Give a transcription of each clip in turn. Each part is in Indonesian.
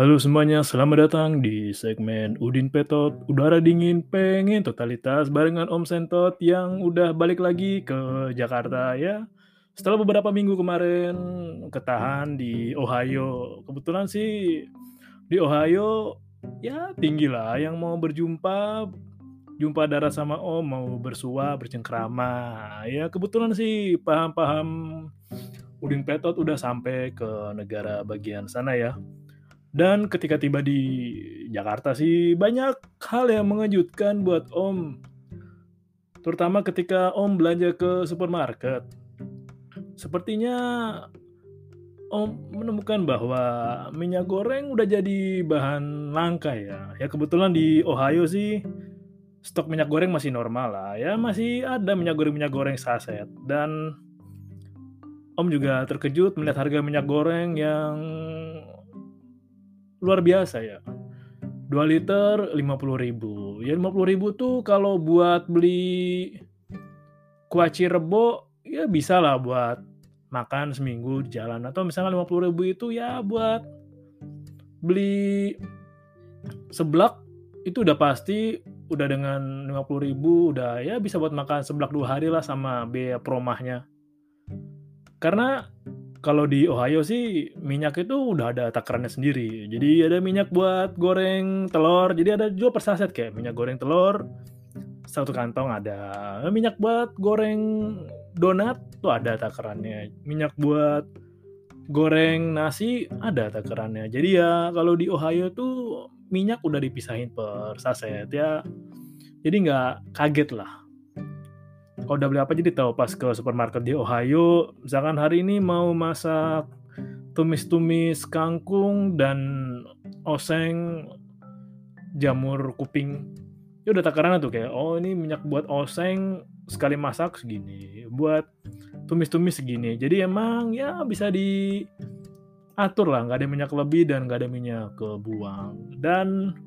Halo semuanya, selamat datang di segmen Udin Petot Udara Dingin Pengen Totalitas barengan Om Sentot yang udah balik lagi ke Jakarta ya. Setelah beberapa minggu kemarin ketahan di Ohio, kebetulan sih di Ohio ya tinggi lah yang mau berjumpa jumpa darat sama Om mau bersua bercengkrama ya kebetulan sih paham-paham Udin Petot udah sampai ke negara bagian sana ya dan ketika tiba di Jakarta sih banyak hal yang mengejutkan buat Om. Terutama ketika Om belanja ke supermarket. Sepertinya Om menemukan bahwa minyak goreng udah jadi bahan langka ya. Ya kebetulan di Ohio sih stok minyak goreng masih normal lah. Ya masih ada minyak goreng-minyak goreng saset. Dan Om juga terkejut melihat harga minyak goreng yang luar biasa ya. 2 liter 50 ribu. Ya 50 ribu tuh kalau buat beli kuaci rebo ya bisa lah buat makan seminggu di jalan. Atau misalnya 50 ribu itu ya buat beli seblak itu udah pasti udah dengan 50 ribu udah ya bisa buat makan seblak dua hari lah sama biaya promahnya. Karena kalau di Ohio sih minyak itu udah ada takarannya sendiri. Jadi ada minyak buat goreng telur. Jadi ada jual per saset kayak minyak goreng telur satu kantong ada. Minyak buat goreng donat tuh ada takarannya. Minyak buat goreng nasi ada takarannya. Jadi ya kalau di Ohio tuh minyak udah dipisahin per saset ya. Jadi nggak kaget lah kalau udah beli apa jadi tahu pas ke supermarket di Ohio misalkan hari ini mau masak tumis-tumis kangkung dan oseng jamur kuping. Ya udah takarannya tuh kayak oh ini minyak buat oseng sekali masak segini buat tumis-tumis segini. Jadi emang ya bisa diatur lah nggak ada minyak lebih dan nggak ada minyak kebuang. Dan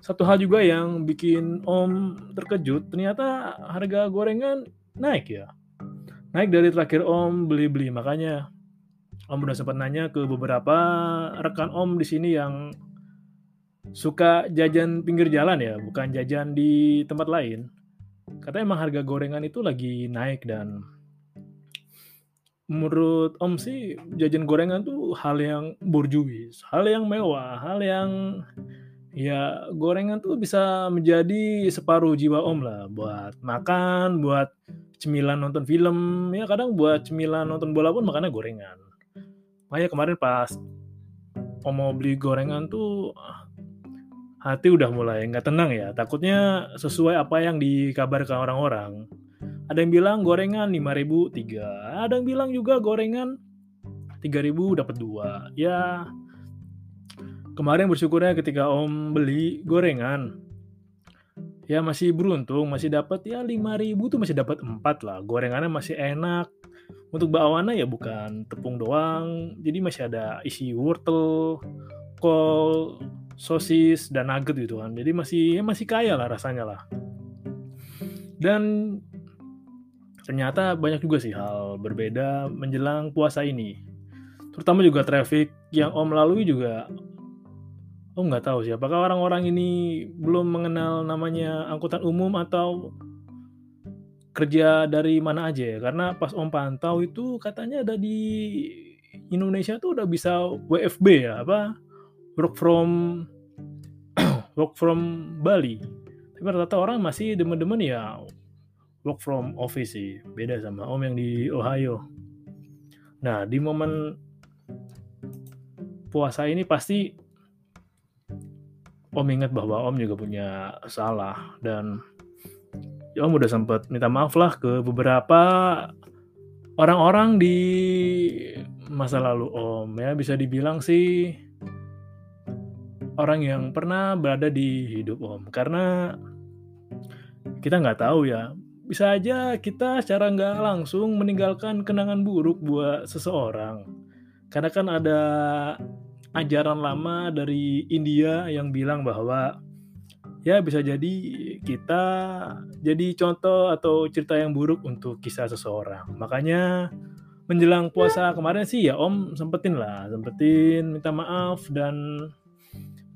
satu hal juga yang bikin Om terkejut, ternyata harga gorengan naik ya. Naik dari terakhir Om beli-beli, makanya Om udah sempat nanya ke beberapa rekan Om di sini yang suka jajan pinggir jalan ya, bukan jajan di tempat lain. Katanya emang harga gorengan itu lagi naik dan menurut Om sih jajan gorengan tuh hal yang burjuis, hal yang mewah, hal yang Ya, gorengan tuh bisa menjadi separuh jiwa Om lah buat makan, buat cemilan nonton film, ya kadang buat cemilan nonton bola pun makannya gorengan. Makanya kemarin pas Om mau beli gorengan tuh hati udah mulai nggak tenang ya. Takutnya sesuai apa yang dikabarkan orang-orang. Ada yang bilang gorengan 5000 tiga, ada yang bilang juga gorengan 3000 dapat dua. Ya, kemarin bersyukurnya ketika Om beli gorengan ya masih beruntung masih dapat ya 5000 tuh masih dapat 4 lah. Gorengannya masih enak. Untuk bawaannya ya bukan tepung doang jadi masih ada isi wortel kol sosis dan nugget gitu kan. Jadi masih ya masih kaya lah rasanya lah. Dan ternyata banyak juga sih hal berbeda menjelang puasa ini. Terutama juga traffic yang om lalui juga Oh nggak tahu sih, apakah orang-orang ini belum mengenal namanya angkutan umum atau kerja dari mana aja ya? Karena pas Om pantau itu katanya ada di Indonesia tuh udah bisa WFB ya apa? Work from work from Bali. Tapi rata-rata orang masih demen-demen ya work from office sih. Beda sama om yang di Ohio. Nah di momen puasa ini pasti om ingat bahwa om juga punya salah dan ya om udah sempat minta maaf lah ke beberapa orang-orang di masa lalu om. Ya bisa dibilang sih orang yang pernah berada di hidup om. Karena kita nggak tahu ya bisa aja kita secara nggak langsung meninggalkan kenangan buruk buat seseorang. Karena kan ada ajaran lama dari India yang bilang bahwa ya bisa jadi kita jadi contoh atau cerita yang buruk untuk kisah seseorang. Makanya menjelang puasa kemarin sih ya Om sempetin lah, sempetin minta maaf dan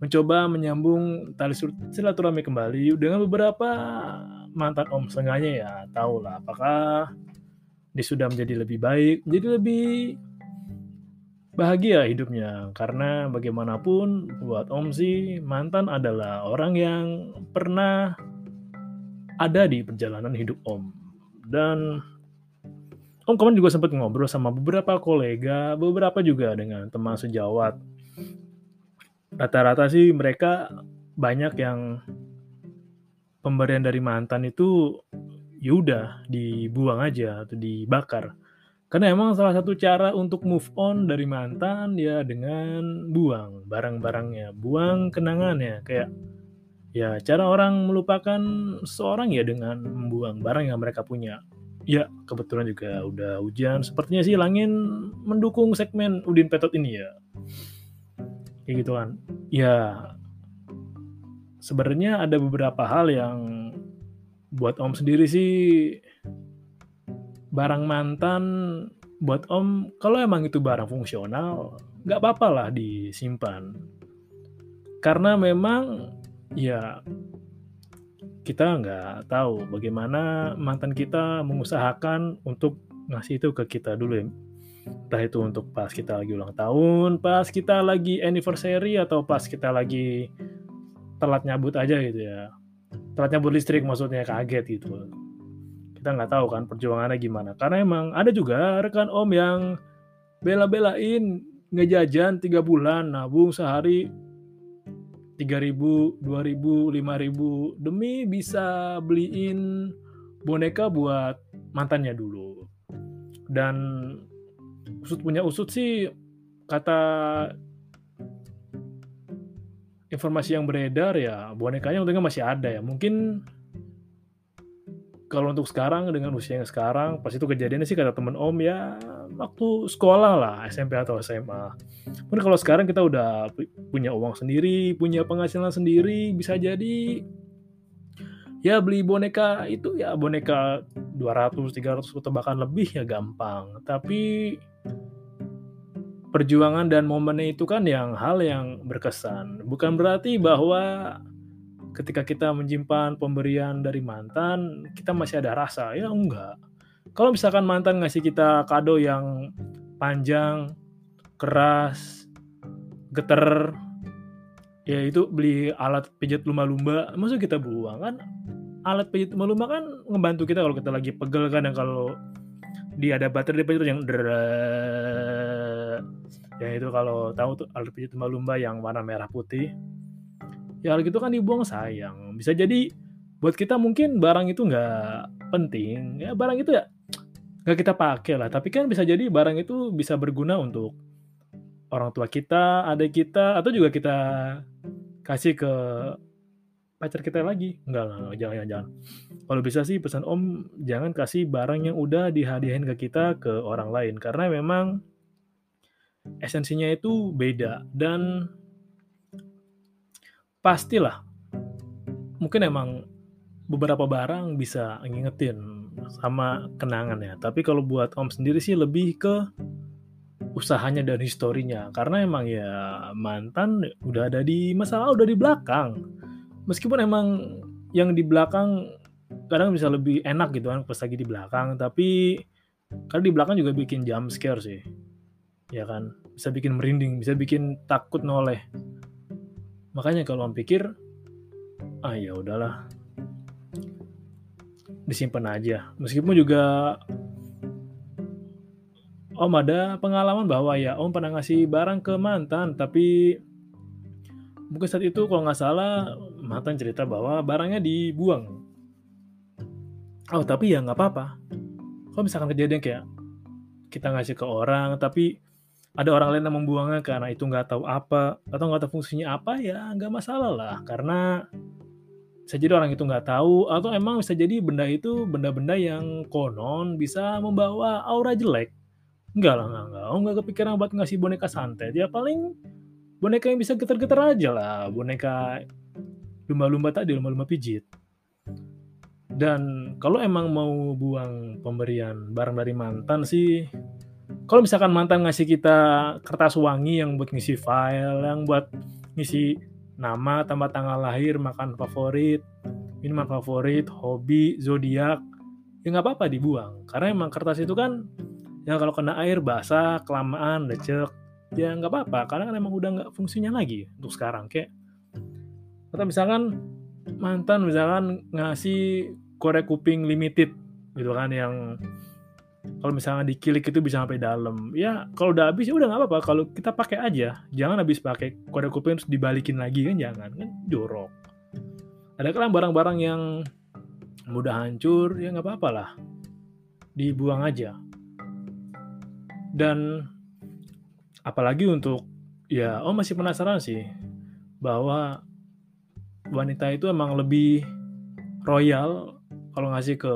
mencoba menyambung tali silaturahmi kembali dengan beberapa mantan Om sengaja ya tahu lah apakah dia sudah menjadi lebih baik, menjadi lebih bahagia hidupnya. Karena bagaimanapun buat Om sih mantan adalah orang yang pernah ada di perjalanan hidup Om. Dan Om kemarin juga sempat ngobrol sama beberapa kolega, beberapa juga dengan teman sejawat. Rata-rata sih mereka banyak yang pemberian dari mantan itu yaudah dibuang aja atau dibakar karena emang salah satu cara untuk move on dari mantan ya dengan buang barang-barangnya, buang kenangannya. Kayak ya cara orang melupakan seorang ya dengan membuang barang yang mereka punya. Ya, kebetulan juga udah hujan. Sepertinya sih langit mendukung segmen Udin Petot ini ya. Kayak gitu kan. Ya, sebenarnya ada beberapa hal yang buat Om sendiri sih barang mantan buat om kalau emang itu barang fungsional nggak apa-apa lah disimpan. Karena memang ya kita nggak tahu bagaimana mantan kita mengusahakan untuk ngasih itu ke kita dulu ya. Entah itu untuk pas kita lagi ulang tahun pas kita lagi anniversary atau pas kita lagi telat nyabut aja gitu ya. Telat nyabut listrik maksudnya kaget gitu kita nggak tahu kan perjuangannya gimana. Karena emang ada juga rekan om yang bela-belain ngejajan tiga bulan nabung sehari tiga ribu dua ribu lima ribu. Demi bisa beliin boneka buat mantannya dulu. Dan usut punya usut sih kata informasi yang beredar ya bonekanya untungnya masih ada ya. Mungkin kalau untuk sekarang dengan usia yang sekarang pas itu kejadiannya sih kata temen om ya waktu sekolah lah SMP atau SMA. Mungkin kalau sekarang kita udah punya uang sendiri, punya penghasilan sendiri, bisa jadi ya beli boneka itu ya boneka 200, 300 atau bahkan lebih ya gampang. Tapi perjuangan dan momennya itu kan yang hal yang berkesan. Bukan berarti bahwa ketika kita menyimpan pemberian dari mantan, kita masih ada rasa. Ya enggak. Kalau misalkan mantan ngasih kita kado yang panjang, keras, geter, ya itu beli alat pijat lumba-lumba, maksud kita buang kan? Alat pijat lumba-lumba kan ngebantu kita kalau kita lagi pegel kan, yang kalau dia ada baterai di yang ya itu kalau tahu tuh alat pijat lumba-lumba yang warna merah putih ya gitu kan dibuang sayang. Bisa jadi buat kita mungkin barang itu nggak penting. Ya barang itu ya nggak kita pakai lah. Tapi kan bisa jadi barang itu bisa berguna untuk orang tua kita adik kita atau juga kita kasih ke pacar kita lagi. Enggak lah jangan jangan. Kalau bisa sih pesan om jangan kasih barang yang udah dihadiahin ke kita ke orang lain. Karena memang esensinya itu beda. Dan pastilah mungkin emang beberapa barang bisa ngingetin sama kenangan ya. Tapi kalau buat Om sendiri sih lebih ke usahanya dan historinya. Karena emang ya mantan udah ada di masa lalu, udah di belakang. Meskipun emang yang di belakang kadang bisa lebih enak gitu kan pas lagi di belakang. Tapi karena di belakang juga bikin jump scare sih. ya kan bisa bikin merinding bisa bikin takut noleh makanya kalau om pikir ah ya udahlah. Disimpan aja. Meskipun juga om ada pengalaman bahwa ya om pernah ngasih barang ke mantan tapi mungkin saat itu kalau nggak salah mantan cerita bahwa barangnya dibuang. Oh tapi ya nggak apa-apa. Kalau misalkan kejadian kayak kita ngasih ke orang tapi ada orang lain yang membuangnya karena itu nggak tahu apa atau nggak tahu fungsinya apa ya nggak masalah lah. Karena bisa jadi orang itu nggak tahu atau emang bisa jadi benda itu benda-benda yang konon bisa membawa aura jelek. Enggak lah enggak enggak oh nggak kepikiran buat ngasih boneka santet. Ya paling boneka yang bisa getar-getar aja lah. Boneka lumba-lumba tadi lumba-lumba pijit. Dan kalau emang mau buang pemberian barang dari mantan sih kalau misalkan mantan ngasih kita kertas wangi yang buat ngisi file yang buat ngisi nama tambah tanggal lahir makan favorit minuman favorit hobi zodiak ya nggak apa-apa dibuang. Karena emang kertas itu kan ya kalau kena air basah kelamaan lecek ya nggak apa-apa. Karena kan emang udah nggak fungsinya lagi untuk sekarang kayak atau misalkan mantan misalkan ngasih korek kuping limited gitu kan yang kalau misalnya dikilik itu bisa sampai dalam. Ya kalau udah habis ya udah nggak apa-apa. Kalau kita pakai aja jangan habis pakai kode kuping terus dibalikin lagi kan jangan kan jorok. Ada kan barang-barang yang mudah hancur ya nggak apa-apa lah. Dibuang aja. Dan apalagi untuk ya oh masih penasaran sih bahwa wanita itu emang lebih royal kalau ngasih ke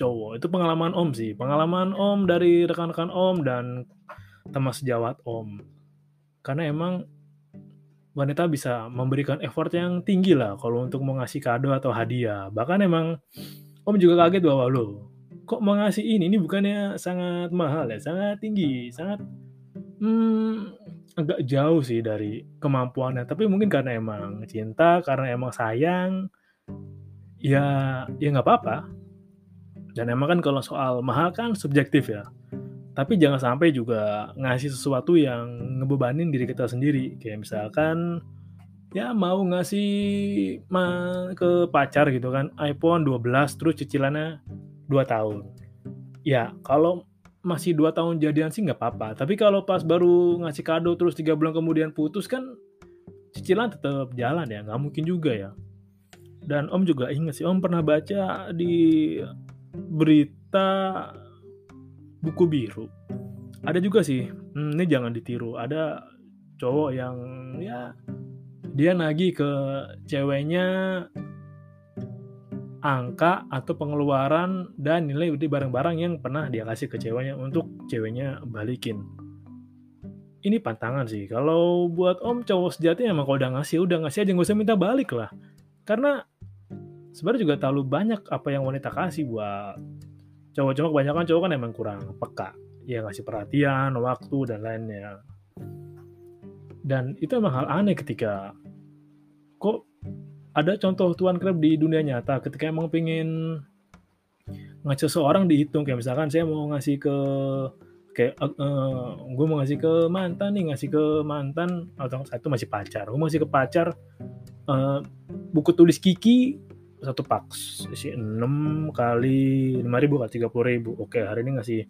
cowok itu pengalaman om sih. Pengalaman om dari rekan-rekan om dan teman sejawat om. Karena emang wanita bisa memberikan effort yang tinggi lah kalau untuk mau ngasih kado atau hadiah. Bahkan emang om juga kaget bahwa lo kok mau ngasih ini? Ini bukannya sangat mahal ya? Sangat tinggi sangat hmm, agak jauh sih dari kemampuannya. Tapi mungkin karena emang cinta karena emang sayang ya ya nggak apa-apa. Dan emang kan kalau soal mahal kan subjektif ya. Tapi jangan sampai juga ngasih sesuatu yang ngebebanin diri kita sendiri. Kayak misalkan ya mau ngasih ma ke pacar gitu kan iPhone 12 terus cicilannya 2 tahun. Ya kalau masih 2 tahun jadian sih nggak apa-apa. Tapi kalau pas baru ngasih kado terus tiga bulan kemudian putus kan cicilan tetap jalan ya nggak mungkin juga ya dan Om juga ingat sih Om pernah baca di berita buku biru. Ada juga sih hmm, ini jangan ditiru. Ada cowok yang ya dia nagih ke ceweknya angka atau pengeluaran dan nilai di barang-barang yang pernah dia kasih ke ceweknya untuk ceweknya balikin. Ini pantangan sih. Kalau buat om cowok sejati emang kalau udah ngasih udah ngasih aja nggak usah minta balik lah. Karena sebenarnya juga terlalu banyak apa yang wanita kasih buat cowok-cowok. Kebanyakan cowok kan emang kurang peka. Ya ngasih perhatian waktu dan lainnya. Dan itu emang hal aneh ketika kok ada contoh tuan krep di dunia nyata ketika emang pengen ngasih seorang dihitung. Kayak misalkan saya mau ngasih ke kayak uh, uh, gue mau ngasih ke mantan nih ngasih ke mantan atau satu masih pacar. Gue masih ke pacar uh, buku tulis Kiki satu pak isi 6 kali 5 ribu kali 30 ribu. Oke hari ini ngasih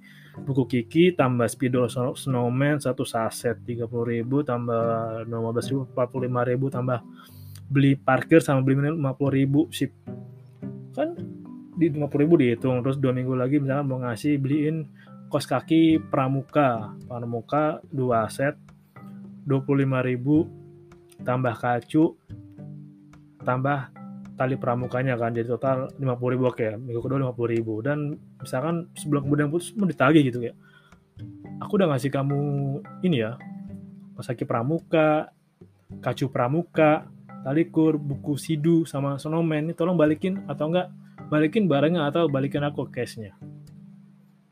buku Kiki tambah spidol snowman satu saset 30 ribu tambah 15 ribu 45 ribu tambah beli parkir sama beli minum 50 ribu sip. Kan di 50 ribu dihitung terus dua minggu lagi misalnya mau ngasih beliin kos kaki pramuka. Pramuka dua set 25 ribu tambah kacu tambah tali pramukanya kan. Jadi total 50 ribu oke. Minggu kedua 50 ribu. Dan misalkan sebelum kemudian putus mau ditagih gitu ya aku udah ngasih kamu ini ya Kosaki Pramuka Kacu Pramuka Talikur buku Sidu sama Sonomen. Ini tolong balikin atau enggak? Balikin barangnya atau balikin aku cashnya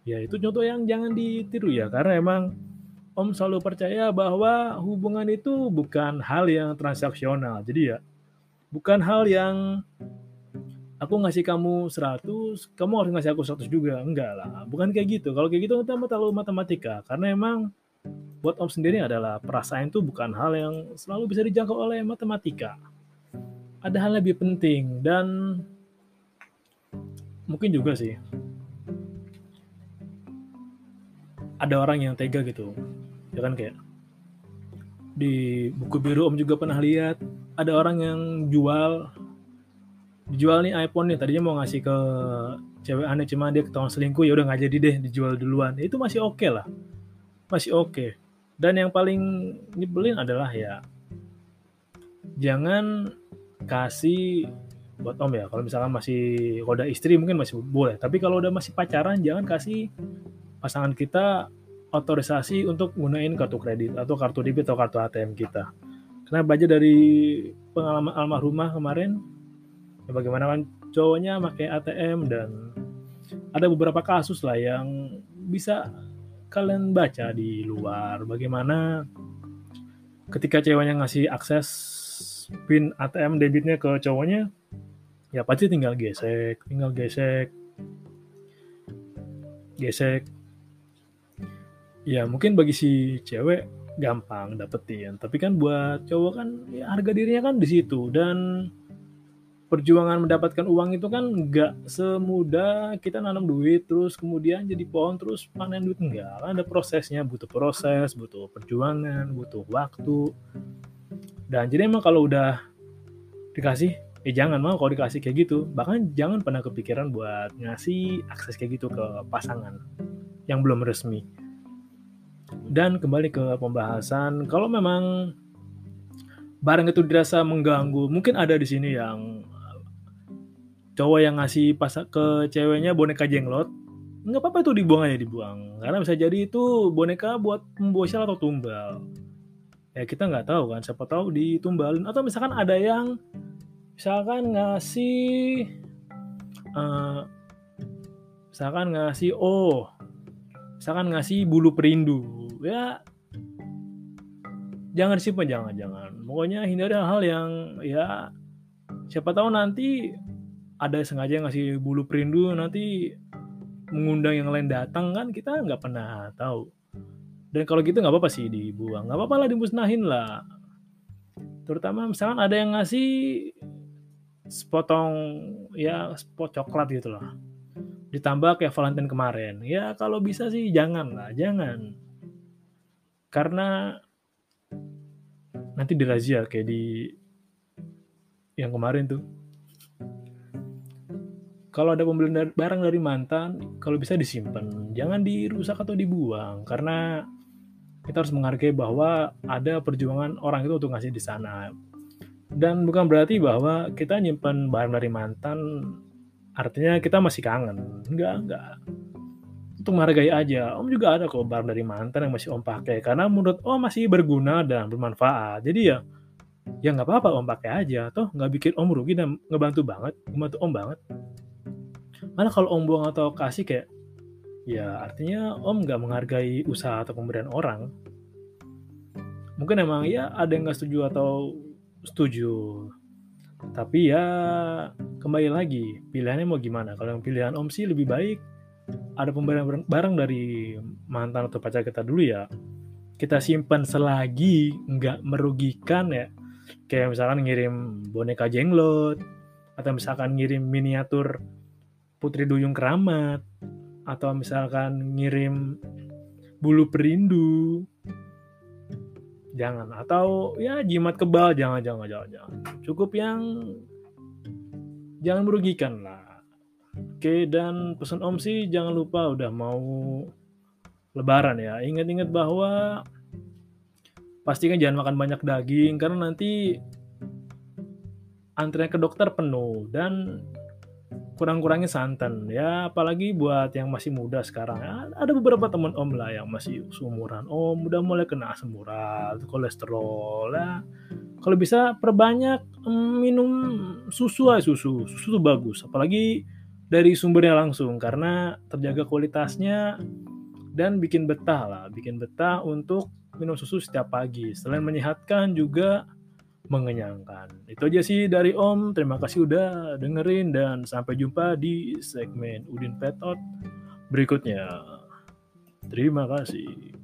ya itu contoh yang jangan ditiru ya karena emang Om selalu percaya bahwa hubungan itu bukan hal yang transaksional. Jadi ya bukan hal yang aku ngasih kamu 100, kamu harus ngasih aku 100 juga. Enggak lah, bukan kayak gitu. Kalau kayak gitu kita terlalu matematika. Karena emang buat Om sendiri adalah perasaan itu bukan hal yang selalu bisa dijangkau oleh matematika. Ada hal lebih penting dan mungkin juga sih ada orang yang tega gitu ya kan kayak di buku biru om juga pernah lihat ada orang yang jual dijual nih iPhone nih tadinya mau ngasih ke cewek aneh cuma dia ketahuan selingkuh ya udah nggak jadi deh dijual duluan. Itu masih oke okay lah. Masih oke. Okay. dan yang paling nyebelin adalah ya jangan kasih buat om ya. Kalau misalkan masih koda istri mungkin masih boleh. Tapi kalau udah masih pacaran jangan kasih pasangan kita otorisasi untuk gunain kartu kredit atau kartu debit atau kartu ATM kita karena baca dari pengalaman almarhumah kemarin ya bagaimana kan cowoknya pakai ATM dan ada beberapa kasus lah yang bisa kalian baca di luar. Bagaimana ketika ceweknya ngasih akses pin ATM debitnya ke cowoknya ya pasti tinggal gesek tinggal gesek gesek. Ya mungkin bagi si cewek gampang dapetin. Tapi kan buat cowok kan ya harga dirinya kan di situ. Dan perjuangan mendapatkan uang itu kan nggak semudah kita nanam duit terus kemudian jadi pohon terus panen duit. Enggak kan ada prosesnya. Butuh proses butuh perjuangan butuh waktu. Dan jadi emang kalau udah dikasih eh jangan mau kalau dikasih kayak gitu bahkan jangan pernah kepikiran buat ngasih akses kayak gitu ke pasangan yang belum resmi dan kembali ke pembahasan kalau memang barang itu dirasa mengganggu mungkin ada di sini yang cowok yang ngasih pas ke ceweknya boneka jenglot nggak apa-apa itu dibuang aja dibuang. Karena bisa jadi itu boneka buat membawa atau tumbal. Ya kita nggak tahu kan siapa tahu ditumbalin. Atau misalkan ada yang misalkan ngasih uh, misalkan ngasih oh misalkan ngasih bulu perindu ya jangan simpan jangan jangan. Pokoknya hindari hal-hal yang ya siapa tahu nanti ada sengaja ngasih bulu perindu nanti mengundang yang lain datang kan kita nggak pernah tahu. Dan kalau gitu nggak apa-apa sih dibuang. Nggak apa-apa lah dimusnahin lah. Terutama misalkan ada yang ngasih sepotong ya spot coklat gitu loh ditambah kayak Valentine kemarin. Ya kalau bisa sih jangan lah jangan karena nanti dirazia kayak di yang kemarin tuh. Kalau ada pembelian barang dari mantan kalau bisa disimpan. Jangan dirusak atau dibuang karena kita harus menghargai bahwa ada perjuangan orang itu untuk ngasih di sana. Dan bukan berarti bahwa kita nyimpan barang dari mantan artinya kita masih kangen. Enggak enggak untuk menghargai aja. Om juga ada kok barang dari mantan yang masih om pakai. Karena menurut om masih berguna dan bermanfaat. Jadi ya ya nggak apa-apa om pakai aja. Toh nggak bikin om rugi dan ngebantu banget ngebantu om banget. Malah kalau om buang atau kasih kayak ya artinya om nggak menghargai usaha atau pemberian orang. Mungkin emang ya ada yang nggak setuju atau setuju. Tapi ya kembali lagi pilihannya mau gimana? Kalau yang pilihan om sih lebih baik ada pemberian barang dari mantan atau pacar kita dulu ya kita simpan selagi nggak merugikan ya. Kayak misalkan ngirim boneka jenglot atau misalkan ngirim miniatur putri duyung keramat atau misalkan ngirim bulu perindu. Jangan atau ya jimat kebal jangan jangan jangan jangan. Cukup yang jangan merugikan lah oke dan pesan om sih jangan lupa udah mau lebaran ya. Ingat-ingat bahwa pastikan jangan makan banyak daging karena nanti antrian ke dokter penuh dan kurang-kurangin santan ya. Apalagi buat yang masih muda sekarang. Ya, ada beberapa teman om lah yang masih seumuran om udah mulai kena asam urat kolesterol ya. Kalau bisa perbanyak mm, minum susu aja susu. Susu tuh bagus apalagi dari sumbernya langsung karena terjaga kualitasnya dan bikin betah lah bikin betah untuk minum susu setiap pagi selain menyehatkan juga mengenyangkan. Itu aja sih dari Om. Terima kasih udah dengerin dan sampai jumpa di segmen Udin Petot berikutnya. Terima kasih.